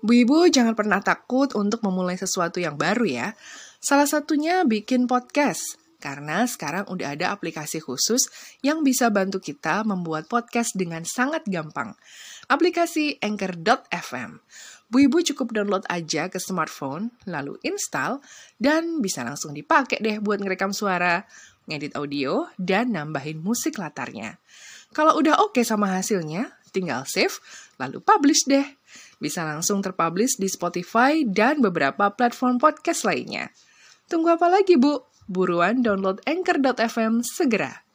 Bu Ibu jangan pernah takut untuk memulai sesuatu yang baru ya. Salah satunya bikin podcast. Karena sekarang udah ada aplikasi khusus yang bisa bantu kita membuat podcast dengan sangat gampang. Aplikasi Anchor.fm. Bu Ibu cukup download aja ke smartphone, lalu install, dan bisa langsung dipakai deh buat ngerekam suara, ngedit audio, dan nambahin musik latarnya. Kalau udah oke sama hasilnya, tinggal save, lalu publish deh. Bisa langsung terpublish di Spotify dan beberapa platform podcast lainnya. Tunggu apa lagi, Bu? Buruan download Anchor.fm segera.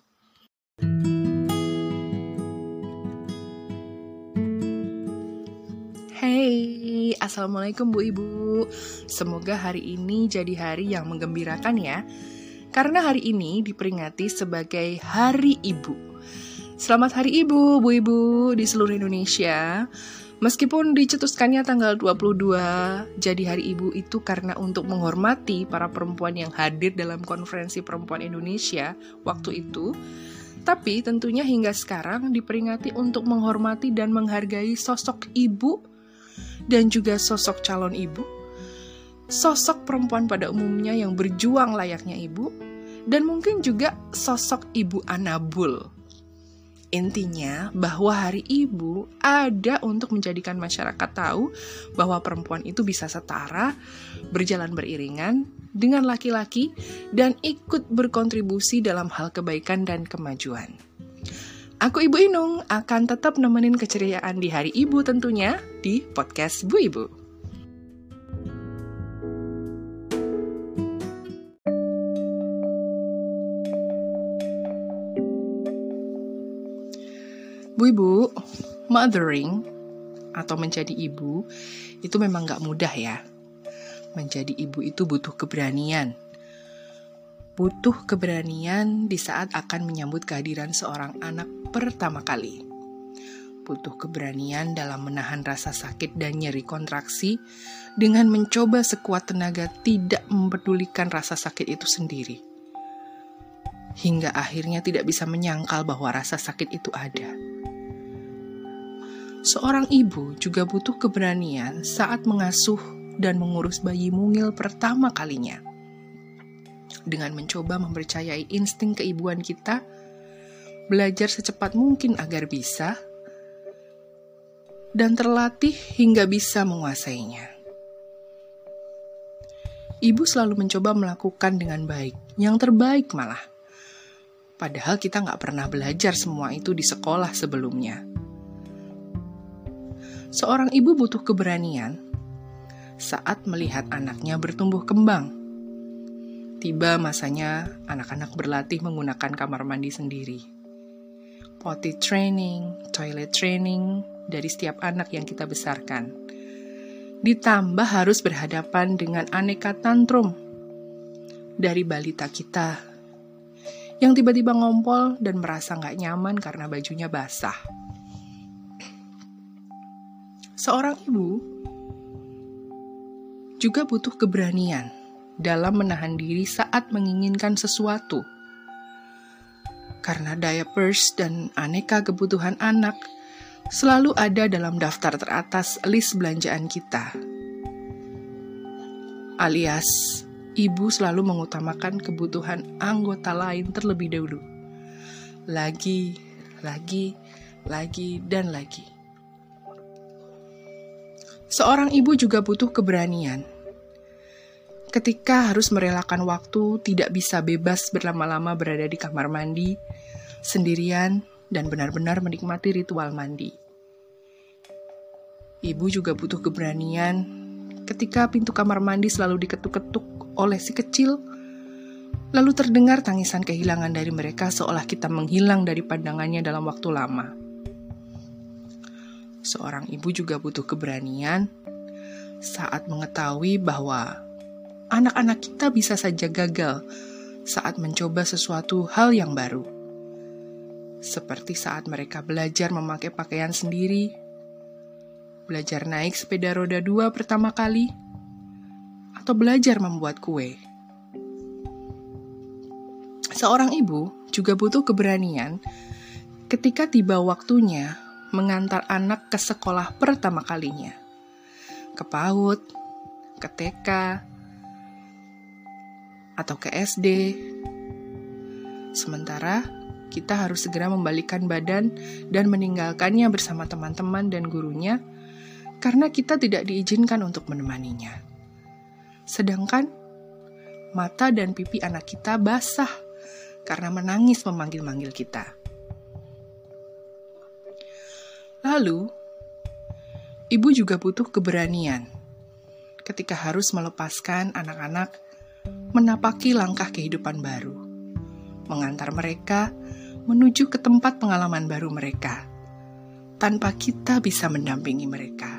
Hey, Assalamualaikum Bu Ibu. Semoga hari ini jadi hari yang menggembirakan ya. Karena hari ini diperingati sebagai Hari Ibu. Selamat Hari Ibu, Bu Ibu di seluruh Indonesia. Meskipun dicetuskannya tanggal 22 jadi hari ibu itu karena untuk menghormati para perempuan yang hadir dalam konferensi perempuan Indonesia waktu itu, tapi tentunya hingga sekarang diperingati untuk menghormati dan menghargai sosok ibu dan juga sosok calon ibu, sosok perempuan pada umumnya yang berjuang layaknya ibu, dan mungkin juga sosok ibu Anabul Intinya bahwa hari ibu ada untuk menjadikan masyarakat tahu bahwa perempuan itu bisa setara, berjalan beriringan dengan laki-laki, dan ikut berkontribusi dalam hal kebaikan dan kemajuan. Aku Ibu Inung akan tetap nemenin keceriaan di hari ibu tentunya di podcast Bu Ibu. Bu ibu, mothering atau menjadi ibu itu memang gak mudah ya. Menjadi ibu itu butuh keberanian. Butuh keberanian di saat akan menyambut kehadiran seorang anak pertama kali. Butuh keberanian dalam menahan rasa sakit dan nyeri kontraksi dengan mencoba sekuat tenaga tidak mempedulikan rasa sakit itu sendiri. Hingga akhirnya tidak bisa menyangkal bahwa rasa sakit itu ada Seorang ibu juga butuh keberanian saat mengasuh dan mengurus bayi mungil pertama kalinya. Dengan mencoba mempercayai insting keibuan kita, belajar secepat mungkin agar bisa, dan terlatih hingga bisa menguasainya. Ibu selalu mencoba melakukan dengan baik, yang terbaik malah. Padahal kita nggak pernah belajar semua itu di sekolah sebelumnya Seorang ibu butuh keberanian saat melihat anaknya bertumbuh kembang. Tiba masanya anak-anak berlatih menggunakan kamar mandi sendiri. Potty training, toilet training dari setiap anak yang kita besarkan. Ditambah harus berhadapan dengan aneka tantrum dari balita kita yang tiba-tiba ngompol dan merasa nggak nyaman karena bajunya basah Seorang ibu juga butuh keberanian dalam menahan diri saat menginginkan sesuatu. Karena diapers dan aneka kebutuhan anak selalu ada dalam daftar teratas list belanjaan kita. Alias, ibu selalu mengutamakan kebutuhan anggota lain terlebih dahulu. Lagi, lagi, lagi, dan lagi. Seorang ibu juga butuh keberanian. Ketika harus merelakan waktu, tidak bisa bebas berlama-lama berada di kamar mandi, sendirian, dan benar-benar menikmati ritual mandi. Ibu juga butuh keberanian ketika pintu kamar mandi selalu diketuk-ketuk oleh si kecil, lalu terdengar tangisan kehilangan dari mereka seolah kita menghilang dari pandangannya dalam waktu lama seorang ibu juga butuh keberanian saat mengetahui bahwa anak-anak kita bisa saja gagal saat mencoba sesuatu hal yang baru. Seperti saat mereka belajar memakai pakaian sendiri, belajar naik sepeda roda dua pertama kali, atau belajar membuat kue. Seorang ibu juga butuh keberanian ketika tiba waktunya mengantar anak ke sekolah pertama kalinya. ke PAUD, ke TK, atau ke SD. Sementara kita harus segera membalikan badan dan meninggalkannya bersama teman-teman dan gurunya karena kita tidak diizinkan untuk menemaninya. Sedangkan mata dan pipi anak kita basah karena menangis memanggil-manggil kita. Lalu, ibu juga butuh keberanian ketika harus melepaskan anak-anak menapaki langkah kehidupan baru, mengantar mereka menuju ke tempat pengalaman baru mereka, tanpa kita bisa mendampingi mereka.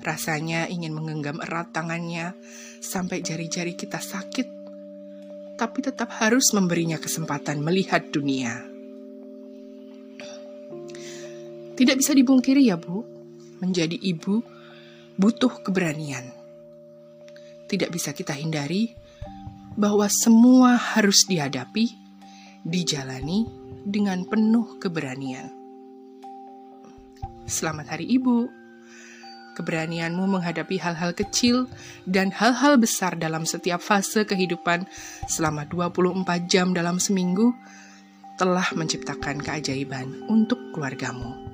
Rasanya ingin menggenggam erat tangannya sampai jari-jari kita sakit, tapi tetap harus memberinya kesempatan melihat dunia. Tidak bisa dibungkiri ya Bu, menjadi ibu butuh keberanian. Tidak bisa kita hindari bahwa semua harus dihadapi, dijalani dengan penuh keberanian. Selamat Hari Ibu. Keberanianmu menghadapi hal-hal kecil dan hal-hal besar dalam setiap fase kehidupan selama 24 jam dalam seminggu telah menciptakan keajaiban untuk keluargamu.